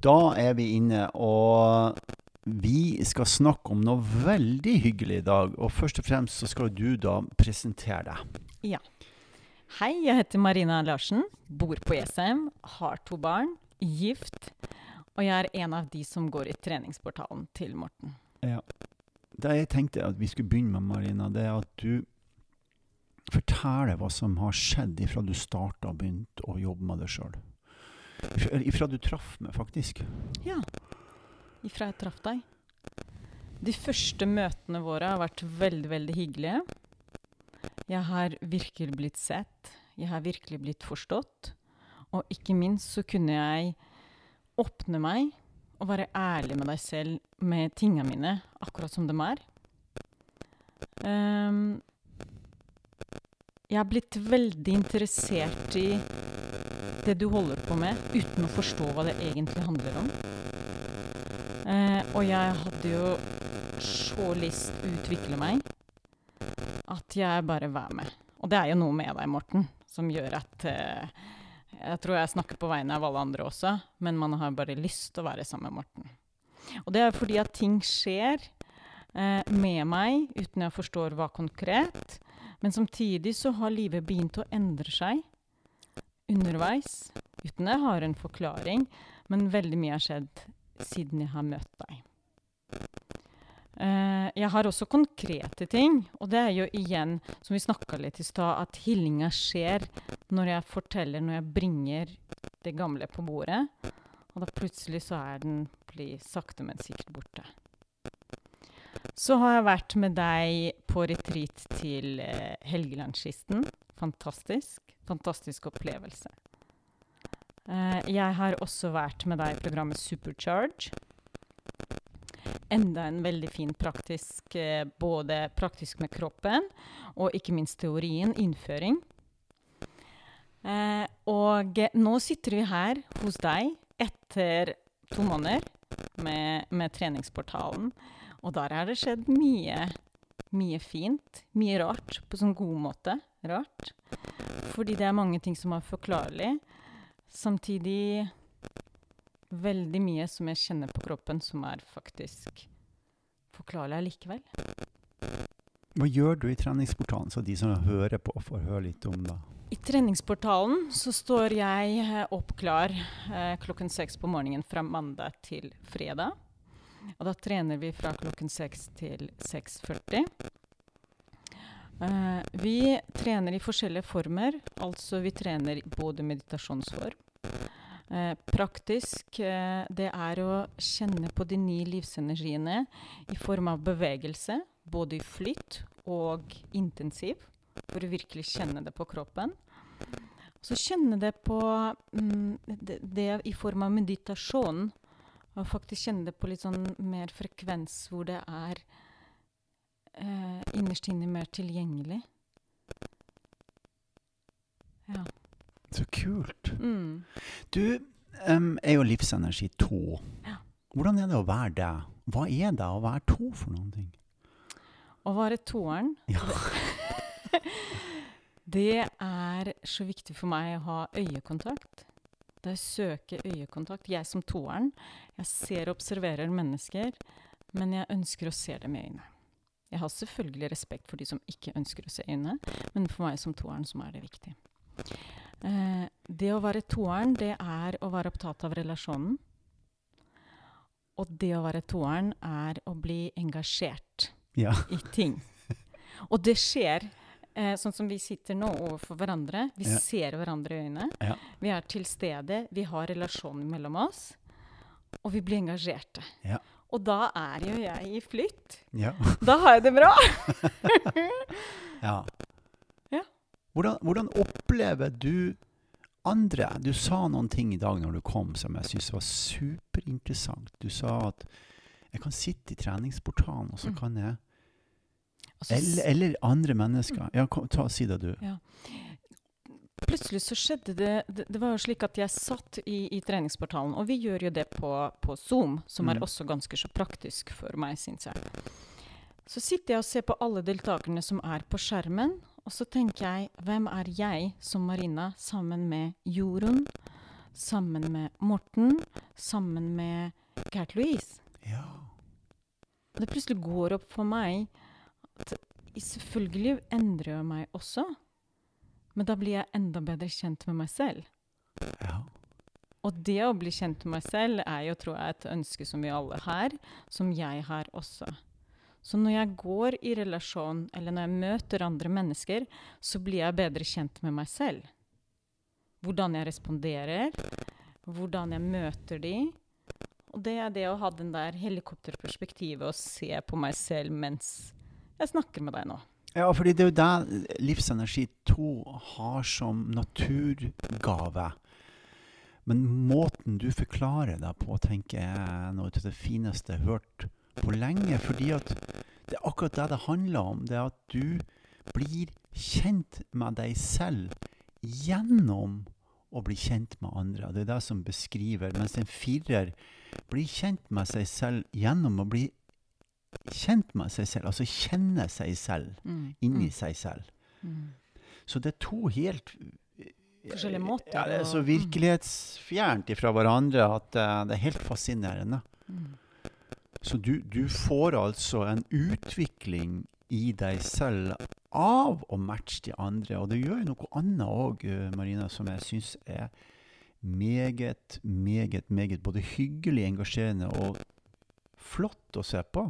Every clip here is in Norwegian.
Da er vi inne, og vi skal snakke om noe veldig hyggelig i dag. Og først og fremst så skal du da presentere deg. Ja. Hei, jeg heter Marina Larsen, bor på Jessheim, har to barn, gift, og jeg er en av de som går i treningsportalen til Morten. Ja. Det jeg tenkte at vi skulle begynne med, Marina, det er at du forteller hva som har skjedd ifra du starta og begynte å jobbe med deg sjøl. Ifra du traff meg, faktisk. Ja, ifra jeg traff deg. De første møtene våre har vært veldig, veldig hyggelige. Jeg har virkelig blitt sett. Jeg har virkelig blitt forstått. Og ikke minst så kunne jeg åpne meg og være ærlig med deg selv med tinga mine, akkurat som de er. Um, jeg har blitt veldig interessert i det du holder på med, uten å forstå hva det egentlig handler om. Eh, og jeg hadde jo så lyst å utvikle meg at jeg bare var med. Og det er jo noe med deg, Morten, som gjør at eh, Jeg tror jeg snakker på vegne av alle andre også, men man har bare lyst til å være sammen med Morten. Og det er fordi at ting skjer eh, med meg uten jeg forstår hva konkret. Men samtidig så har livet begynt å endre seg underveis, uten jeg har en forklaring. Men veldig mye har skjedd siden jeg har møtt deg. Uh, jeg har også konkrete ting, og det er jo igjen, som vi snakka litt i stad, at healinga skjer når jeg forteller, når jeg bringer det gamle på bordet. Og da plutselig så er den blir sakte, men sikkert borte. Så har jeg vært med deg på retreat til uh, Helgelandskysten. Fantastisk. Fantastisk opplevelse. Eh, jeg har også vært med deg i programmet Supercharge. Enda en veldig fin praktisk eh, Både praktisk med kroppen og ikke minst teorien, innføring. Eh, og nå sitter vi her hos deg etter to måneder med, med treningsportalen. Og der har det skjedd mye, mye fint. Mye rart, på sånn god måte. Rart. Fordi det er mange ting som er forklarlig. Samtidig veldig mye som jeg kjenner på kroppen, som er faktisk forklarlig allikevel. Hva gjør du i treningsportalen, så de som hører på, får høre litt om det? I treningsportalen så står jeg eh, opp klar eh, klokken seks på morgenen fra mandag til fredag. Og da trener vi fra klokken 6 til 6.40. Uh, vi trener i forskjellige former. Altså vi trener både meditasjonsform. Eh, praktisk eh, det er å kjenne på de nye livsenergiene i form av bevegelse. Både i flytt og intensiv for å virkelig kjenne det på kroppen. Så kjenne det på mm, det, det, i form av meditasjon. Og faktisk kjenne det på litt sånn mer frekvens, hvor det er eh, innerst inne mer tilgjengelig. Ja. Så kult. Mm. Du um, er jo livsenergi to. Ja. Hvordan er det å være det? Hva er det å være to for noen ting? Å være toeren Ja. Det er så viktig for meg å ha øyekontakt. Det er å søke øyekontakt. Jeg som toeren, jeg ser og observerer mennesker, men jeg ønsker å se dem i øynene. Jeg har selvfølgelig respekt for de som ikke ønsker å se øynene, men for meg som toeren som er det viktig. Eh, det å være toeren, det er å være opptatt av relasjonen. Og det å være toeren er å bli engasjert Ja. i ting. Og det skjer eh, sånn som vi sitter nå overfor hverandre. Vi Ja. ser hverandre i øynene. Ja. Vi er til stede. Vi har relasjoner mellom oss. Og vi blir engasjerte. Ja. Og da er jo jeg i flytt. Ja. Da har jeg det bra! ja. Ja. Hvordan, hvordan opplever du andre? Du sa noen ting i dag når du kom som jeg syns var superinteressant. Du sa at jeg kan sitte i treningsportalen, og så Mm. kan jeg Og så Eller, eller andre mennesker. Ja, kom, ta, si det, du. Ja. Plutselig så skjedde det, det Det var jo slik at jeg satt i, i treningsportalen, og vi gjør jo det på, på Zoom, som Mm. er også ganske så praktisk for meg, syns jeg. Så sitter jeg og ser på alle deltakerne som er på skjermen, og så tenker jeg hvem er jeg som Marina sammen med Jorunn, sammen med Morten, sammen med Gert Louise. Ja. Det plutselig går opp for meg at selvfølgelig endrer jeg meg også, men da blir jeg enda bedre kjent med meg selv. ja. Og det å bli kjent med meg selv er jo, tror jeg, et ønske som vi alle har, som jeg har også. Så når jeg går i relasjon, eller når jeg møter andre mennesker, så blir jeg bedre kjent med meg selv. Hvordan jeg responderer, hvordan jeg møter de. Og det er det å ha den der helikopterperspektivet og se på meg selv mens jeg snakker med deg nå. Ja, fordi det er jo det Livsenergi 2 har som naturgave. Men måten du forklarer deg på, tenker jeg er noe av det fineste jeg har hørt på lenge. Fordi at det er akkurat det det handler om. Det er at du blir kjent med deg selv gjennom å bli kjent med andre. Det er det som beskriver. Mens en firer blir kjent med seg selv gjennom å bli kjent med seg selv. Altså kjenne seg selv Mm. inni mm, seg selv. mm. Så det er to helt Forskjellige måter Ja, det er så mm. virkelighetsfjernt ifra hverandre at uh, det er helt fascinerende. Mm. Så du, du får altså en utvikling i deg selv av å matche de andre. Og det gjør jo noe annet òg, Marina, som jeg syns er meget, meget, meget både hyggelig, engasjerende og flott å se på.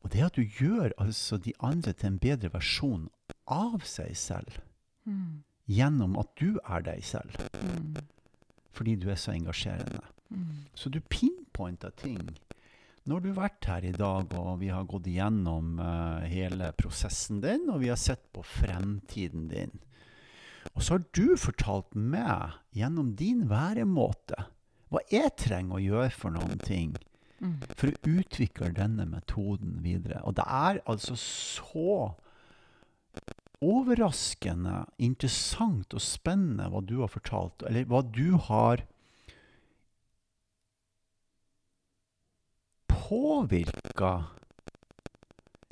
Og det at du gjør altså de andre til en bedre versjon av seg selv. Mm. Gjennom at du er deg selv. Mm. Fordi du er så engasjerende. Mm. Så du pinpointer ting. Nå har du vært her i dag, og vi har gått igjennom uh, hele prosessen din, og vi har sett på fremtiden din. Og så har du fortalt meg, gjennom din væremåte, hva jeg trenger å gjøre for noen ting Mm. for å utvikle denne metoden videre. Og det er altså så overraskende interessant og spennende hva du har fortalt, eller hva du har påvirka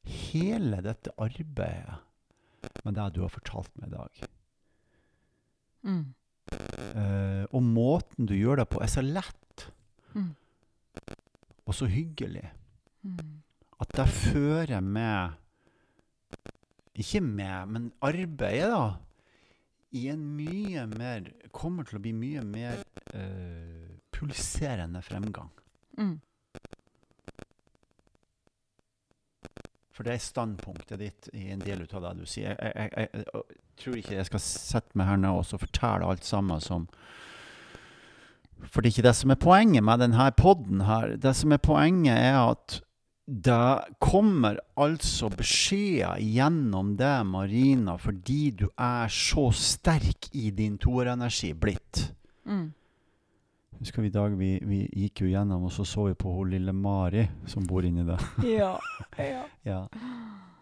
hele dette arbeidet med det du har fortalt meg i dag. Mm. Uh, og måten du gjør det på, er så lett Mm. Og så hyggelig. Mm. At det fører med Ikke med, men arbeidet, da. I en mye mer Kommer til å bli mye mer uh, pulserende fremgang. Mm. For det er standpunktet ditt i en del av det du sier. Jeg, jeg, jeg, jeg, jeg tror ikke jeg skal sette meg her nå og fortelle alt sammen som For det er ikke det som er poenget med denne podden her. Det som er poenget, er at det kommer altså beskjeder gjennom det, Marina, fordi du er så sterk i din toerenergi blitt. Mm. Husker vi i dag vi, vi gikk jo gjennom, og så så vi på hun lille Mari som bor inni det. Ja. ja. Ja.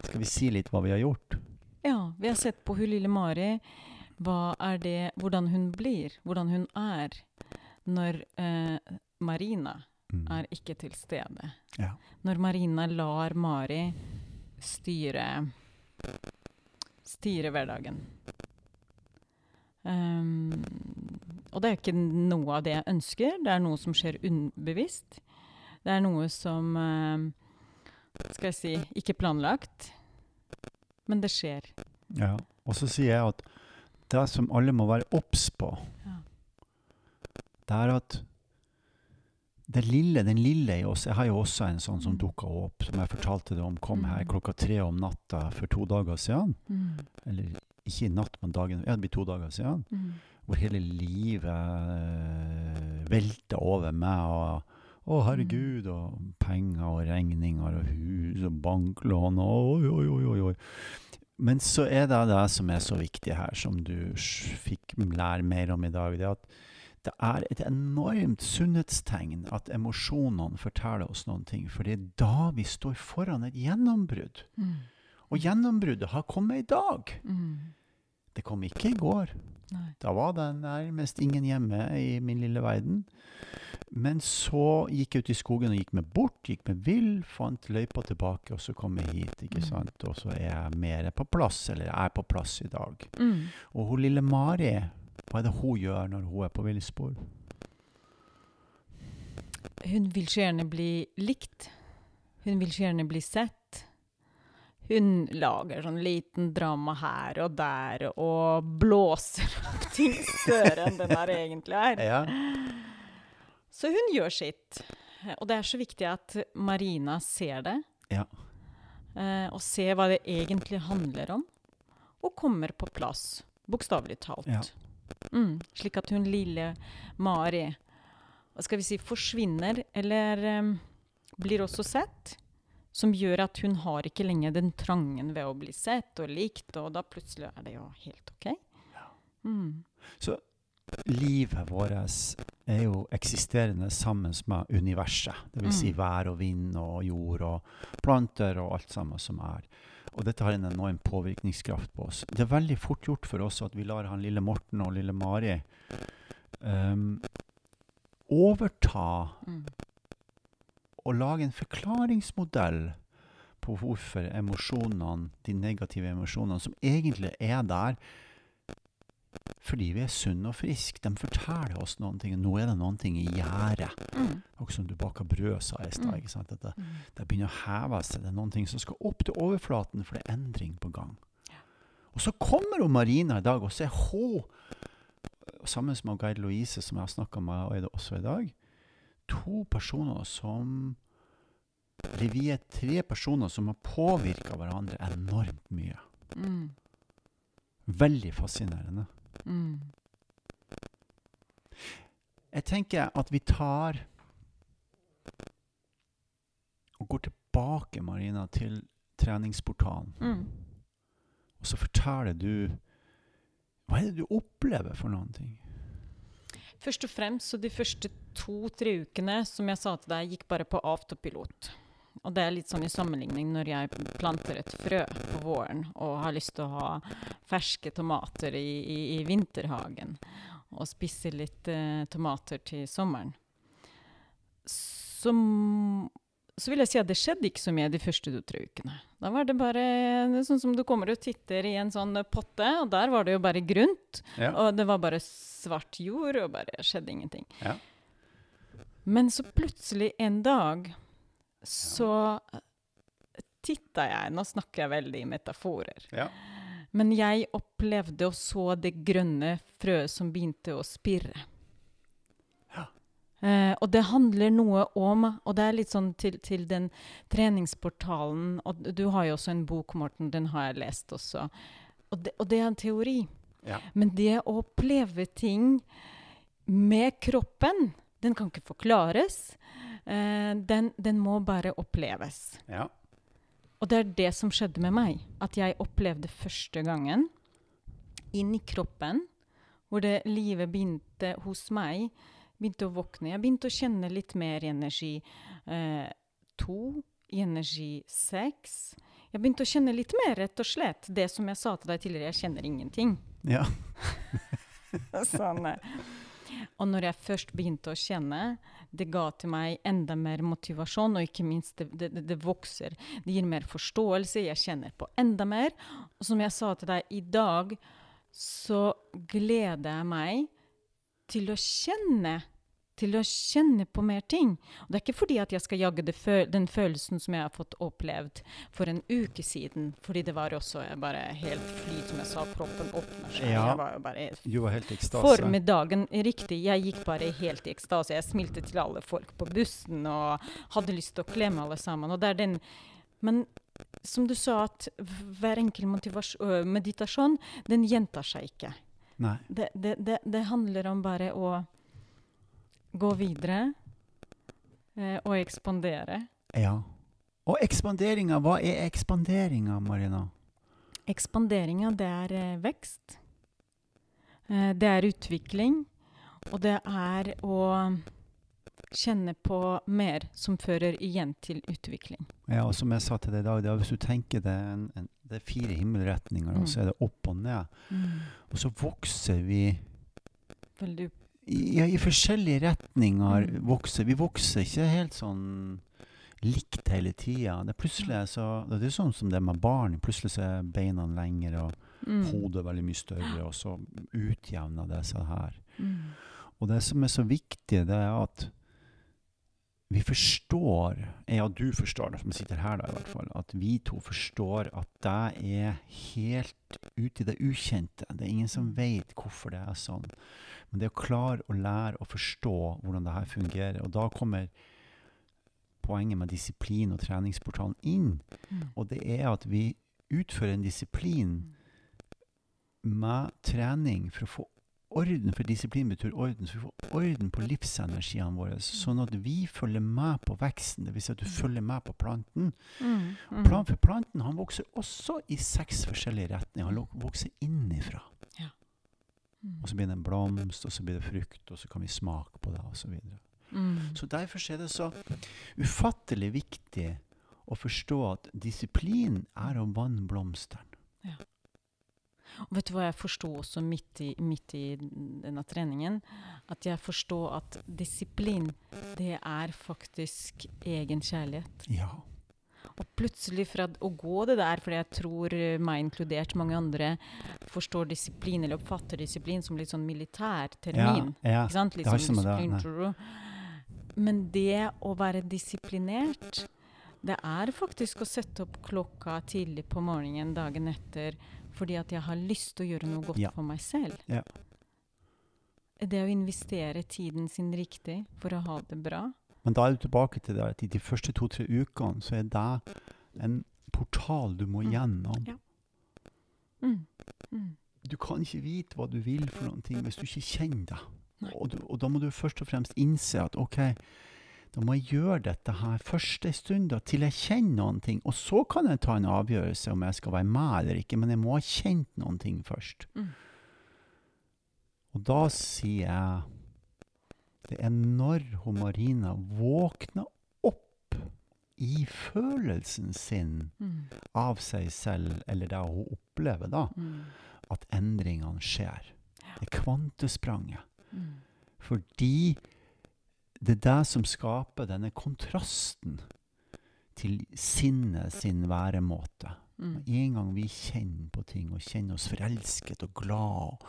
Skal vi si litt hva vi har gjort? Ja, vi har sett på hun lille Mari. Hva er det, hvordan hun blir, hvordan hun er når eh, Marina Mm. er ikke til stede. Ja. Når Marina lar Mari styre styre hverdagen. Um, og det er ikke noe av det jeg ønsker. Det er noe som skjer ubevisst. Det er noe som uh, Skal jeg si ikke planlagt. Men det skjer. Ja. Og så sier jeg at det som alle må være obs på, Ja. Det er at det lille, den lille i oss Jeg har jo også en sånn som Mm. dukka opp, som jeg fortalte deg om, kom her Mm. klokka tre om natta for to dager siden. Mm. Eller ikke i natt, men dagen Ja, det blir to dager siden. Mm. Hvor hele livet øh, velter over meg. og å, herregud, og penger og regninger og hus og banklån og oi, oi, oi, oi, oi. Men så er det det som er så viktig her, som du fikk lære mer om i dag. Det er at det er et enormt sunnhetstegn at emosjonene forteller oss noen ting. For det er da vi står foran et gjennombrudd. Mm. Og gjennombruddet har kommet i dag. Mm. Det kom ikke i går. Nei. Da var det nærmest ingen hjemme i min lille verden. Men så gikk jeg ut i skogen og gikk meg bort, gikk meg vill, fant løypa tilbake, og så kom jeg hit. ikke Mm. sant? Og så er jeg mer på plass, eller er på plass i dag. Mm. Og hun lille Mari, Hva er det hun gjør når hun er på villspor? Hun vil så gjerne bli likt. Hun vil så gjerne bli sett. Hun lager sånn liten drama her og der og blåser opp ting større enn den der egentlig er. Ja. Så hun gjør sitt. Og det er så viktig at Marina ser det. Ja. Eh, og ser hva det egentlig handler om. Og kommer på plass, bokstavelig talt. Ja. Mm, slik at hun lille Mari skal vi si, forsvinner, eller um, blir også sett. Som gjør at hun har ikke lenger den trangen ved å bli sett og likt, og da plutselig er det jo helt OK. Mm. Så livet vårt er jo eksisterende sammen med universet. Dvs. Si Mm. vær og vind og jord og planter og alt sammen som er. Og dette har en enorm påvirkningskraft på oss. Det er veldig fort gjort for oss at vi lar han lille Morten og lille Mari um, overta Mm. og lage en forklaringsmodell på hvorfor emosjonene, de negative emosjonene som egentlig er der fordi vi er sunne og friske, de forteller oss noen ting. Nå er det noen ting i gjære. Mm. Akkurat som du baker brød, sa i stad. Mm. ikke sant? Det, Mm. det begynner å heve seg. Det er noen ting som skal opp til overflaten, for det er endring på gang. Og så kommer hun Marina i dag, og så er hun, sammen med Geir Louise, som jeg har snakka med og er det også i dag, to personer som Eller vi er tre personer som har påvirka hverandre enormt mye. Mm. Veldig fascinerende. Mm. Jeg tenker at vi tar og går tilbake, Marina, til treningsportalen. Mm. Og så forteller du Hva er det du opplever for noen ting? Først og fremst så de første to-tre ukene, som jeg sa til deg, gikk bare på autopilot. Og det er litt sånn i sammenligning når jeg planter et frø på våren og har lyst til å ha ferske tomater i, i, i vinterhagen, og spise litt eh, tomater til sommeren. Som, så vil jeg si at det skjedde ikke så mye de første to-tre ukene. Da var det bare det sånn som du kommer og titter i en sånn potte, og der var det jo bare grunt. Ja. Og det var bare svart jord, og bare skjedde ingenting. Ja. Men så plutselig en dag så titta jeg Nå snakker jeg veldig i metaforer. ja. Men jeg opplevde og så det grønne frøet som begynte å spirre. Ja. Eh, og det handler noe om Og det er litt sånn til, til den treningsportalen Og du har jo også en bok, Morten, den har jeg lest også. Og det, og det er en teori. Ja. Men det å oppleve ting med kroppen, den kan ikke forklares. Eh, den, den må bare oppleves. ja. Og det er det som skjedde med meg. At jeg opplevde første gangen inn i kroppen, hvor det livet begynte hos meg, begynte å våkne. Jeg begynte å kjenne litt mer i energi eh, to, i energi seks. Jeg begynte å kjenne litt mer, rett og slett. Det som jeg sa til deg tidligere, jeg kjenner ingenting. ja. sånn. Og når jeg først begynte å kjenne, det ga til meg enda mer motivasjon, og ikke minst, det, det, det vokser. Det gir mer forståelse, jeg kjenner på enda mer. Og som jeg sa til deg, i dag så gleder jeg meg til å kjenne til å kjenne på mer ting. Og det er ikke fordi at jeg skal jage føl den følelsen som jeg har fått opplevd for en uke siden. Fordi det var også bare helt fly, som jeg sa, proppen seg. Ja. Jeg var jo bare Du var helt i ekstase. Formiddagen, riktig. Jeg gikk bare helt i ekstase. Jeg smilte til alle folk på bussen og hadde lyst til å klemme alle sammen. Og det er den Men som du sa, at hver enkel meditasjon, den gjentar seg ikke. Nei. Det, det, det, det handler om bare å gå videre eh, og ekspandere. Ja. Og ekspanderinga, hva er ekspanderinga, Marina? Ekspanderinga, det er eh, vekst. Eh, det er utvikling. Og det er å kjenne på mer som fører igjen til utvikling. Ja, og som jeg sa til deg i dag, det er hvis du tenker det en, en, det er fire himmelretninger, og Mm. så er det opp og ned. Og så vokser vi Veldig i, ja, i forskjellige retninger. Vokser. Vi vokser ikke helt sånn likt hele tida. Det Det er sånn som det med barn. Plutselig så er beina lengre, og Mm. hodet veldig mye større, og så utjevner det seg her. Mm. Og det som er så viktig, det er at vi forstår, jeg og du forstår som sitter her da i hvert fall, at vi to forstår at det er helt ute i det ukjente. Det er ingen som vet hvorfor det er sånn. Men det å klare å lære å forstå hvordan det her fungerer, og da kommer poenget med disiplin og treningsportalen inn, Mm. og det er at vi utfører en disiplin med trening for å få orden, for disiplin betyr orden, så vi får orden på livsenergiene våre, sånn at vi følger med på veksten, det vil si at du følger med på planten. Mm. Mm. Plan, for planten han vokser også i seks forskjellige retninger, han vokser innifra. Mm. Og så blir det en blomst, og så blir det frukt, og så kan vi smake på det, og så videre. Mm. Så derfor er det så ufattelig viktig å forstå at disiplin er å vanne blomstene. Og vet du hva jeg forsto også midt i, midt i denne treningen? At jeg forstår at disiplin, det er faktisk egen kjærlighet. Ja. Og plutselig fra å gå det der, for jeg tror meg inkludert mange andre forstår disiplin, eller oppfatter disiplin som litt sånn militær termin. ja. Ikke sant? Litt det har sånn ikke med det. Men det å være disiplinert, det er faktisk å sette opp klokka tidlig på morgenen dagen etter fordi at jeg har lyst til å gjøre noe godt Ja. for meg selv. Ja. Det å investere tiden sin riktig for å ha det bra. Men da er du tilbake til det at i de første to-tre ukene så er det en portal du må Mm. gjennom. Ja. Mm. Mm. Du kan ikke vite hva du vil for noen ting hvis du ikke kjenner deg. Og, du, og da må du først og fremst innse at OK, da må jeg gjøre dette her først en stund da, til jeg kjenner noen ting. Og så kan jeg ta en avgjørelse om jeg skal være med eller ikke, men jeg må ha kjent noen ting først. Mm. Og da sier jeg Det er når hun Marina våkner opp i følelsen sin Mm. av seg selv, eller det hun opplever, da, Mm. at endringene skjer. Det kvantespranget. Mm. Fordi det er det som skaper denne kontrasten til sinnet sin væremåte. Mm. En gang vi kjenner på ting og kjenner oss forelsket og glad og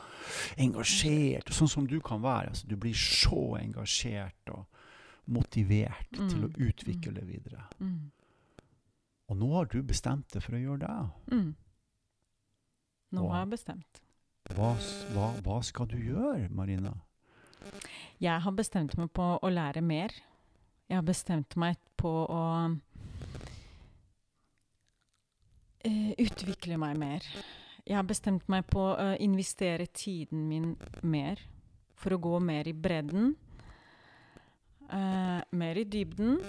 engasjert, og sånn som du kan være altså, Du blir så engasjert og motivert til å Mm. utvikle det videre. Mm. Og nå har du bestemt deg for å gjøre det. Mm. Nå Og- har jeg bestemt. Hva, hva, hva skal du gjøre, Marina? Jeg har bestemt meg på å lære mer. Jeg har bestemt meg på å uh, utvikle meg mer. Jeg har bestemt meg på å investere tiden min mer. For å gå mer i bredden. Uh, mer i dybden.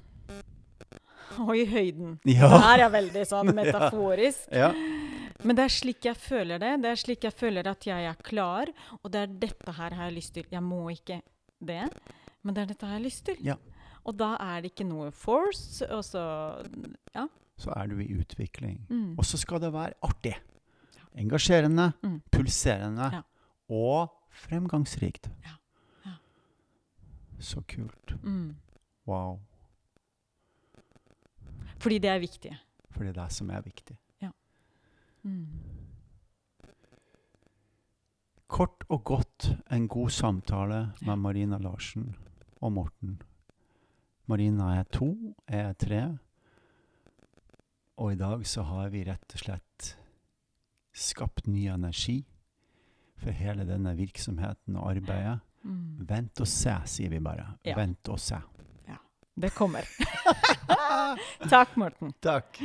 Og i høyden. Det her er veldig sånn metaforisk. ja. Men det er slik jeg føler det. Det er slik jeg føler at jeg er klar, og det er dette her jeg har lyst til. Jeg må ikke det, men det er dette jeg har lyst til. Ja. Og da er det ikke noe force, og så Ja. Så er du i utvikling. Mm. Og så skal det være artig. Engasjerende, Mm. pulserende Ja. og fremgangsrikt. Ja. Ja. Så kult. Mm. Wow. Fordi det er viktig. Fordi det er det som er viktig. Mm. Kort og godt en god samtale med Marina Larsen og Morten. Marina er to, jeg er tre. Og i dag så har vi rett og slett skapt ny energi for hele denne virksomheten og arbeidet. Mm. Vent og se, sier vi bare. Ja. Vent og se. Ja. Det kommer. Takk, Morten. Takk.